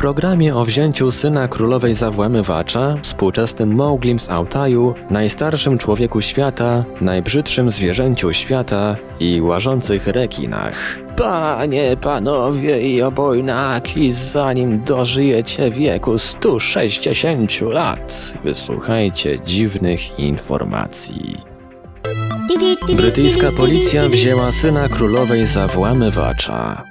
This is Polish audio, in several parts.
Programie o wzięciu syna królowej zawłamywacza, współczesnym Mowglim z Altaju, najstarszym człowieku świata, najbrzydszym zwierzęciu świata i łażących rekinach. Panie, panowie i obojnaki, zanim dożyjecie wieku 160 lat, wysłuchajcie dziwnych informacji. Brytyjska policja wzięła syna królowej za włamywacza.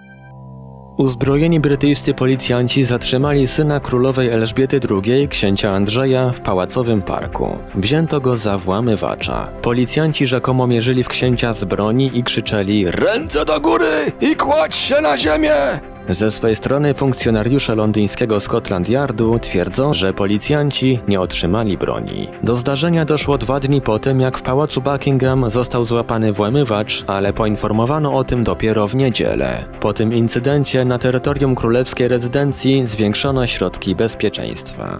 Uzbrojeni brytyjscy policjanci zatrzymali syna królowej Elżbiety II, księcia Andrzeja, w pałacowym parku. Wzięto go za włamywacza. Policjanci rzekomo mierzyli w księcia z broni i krzyczeli Ręce do góry i kładź się na ziemię! Ze swej strony funkcjonariusze londyńskiego Scotland Yardu twierdzą, że policjanci nie otrzymali broni. Do zdarzenia doszło dwa dni po tym, jak w pałacu Buckingham został złapany włamywacz, ale poinformowano o tym dopiero w niedzielę. Po tym incydencie na terytorium królewskiej rezydencji zwiększono środki bezpieczeństwa.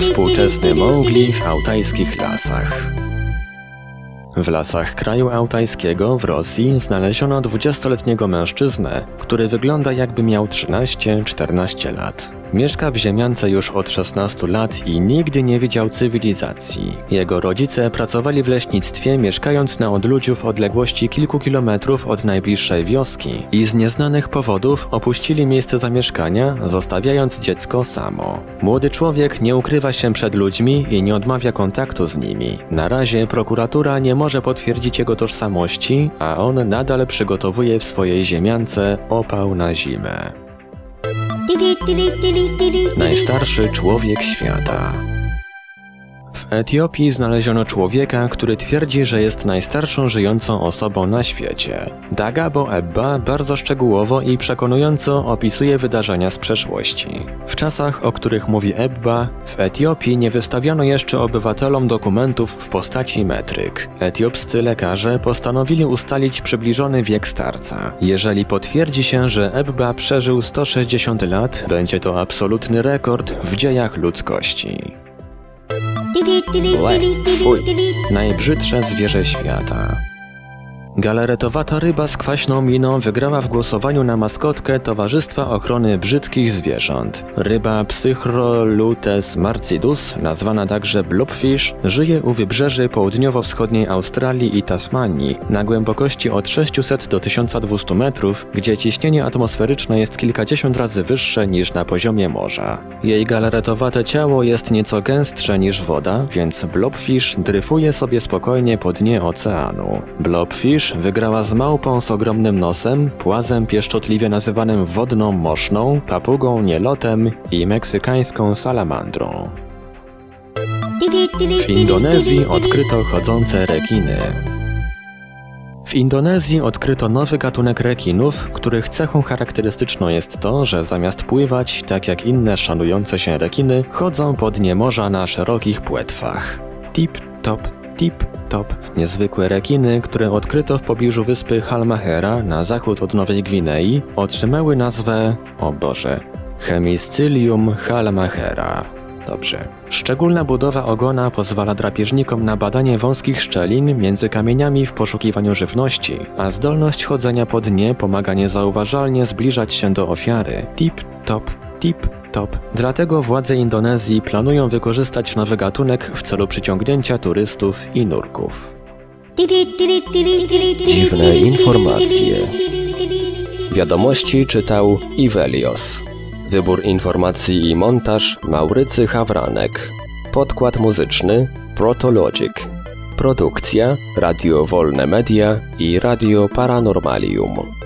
Współczesny Mowgli w autajskich lasach. W lasach kraju autajskiego w Rosji znaleziono 20-letniego mężczyznę, który wygląda jakby miał 13-14 lat. Mieszka w ziemiance już od 16 lat i nigdy nie widział cywilizacji. Jego rodzice pracowali w leśnictwie, mieszkając na odludziu w odległości kilku kilometrów od najbliższej wioski i z nieznanych powodów opuścili miejsce zamieszkania, zostawiając dziecko samo. Młody człowiek nie ukrywa się przed ludźmi i nie odmawia kontaktu z nimi. Na razie prokuratura nie może potwierdzić jego tożsamości, a on nadal przygotowuje w swojej ziemiance opał na zimę. Najstarszy człowiek świata. W Etiopii znaleziono człowieka, który twierdzi, że jest najstarszą żyjącą osobą na świecie. Dagabo Ebba bardzo szczegółowo i przekonująco opisuje wydarzenia z przeszłości. W czasach, o których mówi Ebba, w Etiopii nie wystawiano jeszcze obywatelom dokumentów w postaci metryk. Etiopscy lekarze postanowili ustalić przybliżony wiek starca. Jeżeli potwierdzi się, że Ebba przeżył 160 lat, będzie to absolutny rekord w dziejach ludzkości. Łe, fuj. Najbrzydsze zwierzę świata. Galaretowata ryba z kwaśną miną wygrała w głosowaniu na maskotkę Towarzystwa Ochrony Brzydkich Zwierząt. Ryba Psychrolutes marcidus, nazwana także blobfish, żyje u wybrzeży południowo-wschodniej Australii i Tasmanii, na głębokości od 600 do 1200 metrów, gdzie ciśnienie atmosferyczne jest kilkadziesiąt razy wyższe niż na poziomie morza. Jej galaretowate ciało jest nieco gęstsze niż woda, więc blobfish dryfuje sobie spokojnie po dnie oceanu. Blobfish wygrała z małpą z ogromnym nosem, płazem pieszczotliwie nazywanym wodną moszną, papugą nielotem i meksykańską salamandrą. W Indonezji odkryto chodzące rekiny. W Indonezji odkryto nowy gatunek rekinów, których cechą charakterystyczną jest to, że zamiast pływać, tak jak inne szanujące się rekiny, chodzą po dnie morza na szerokich płetwach. Tip top, tip top. Niezwykłe rekiny, które odkryto w pobliżu wyspy Halmahera na zachód od Nowej Gwinei, otrzymały nazwę, o Boże, Hemiscylium halmahera. Dobrze. Szczególna budowa ogona pozwala drapieżnikom na badanie wąskich szczelin między kamieniami w poszukiwaniu żywności, a zdolność chodzenia po dnie pomaga niezauważalnie zbliżać się do ofiary. Tip top, tip top. Dlatego władze Indonezji planują wykorzystać nowy gatunek w celu przyciągnięcia turystów i nurków. Dziwne informacje. Wiadomości czytał Ivelios. Wybór informacji i montaż Maurycy Hawranek. Podkład muzyczny Protologic. Produkcja Radio Wolne Media i Radio Paranormalium.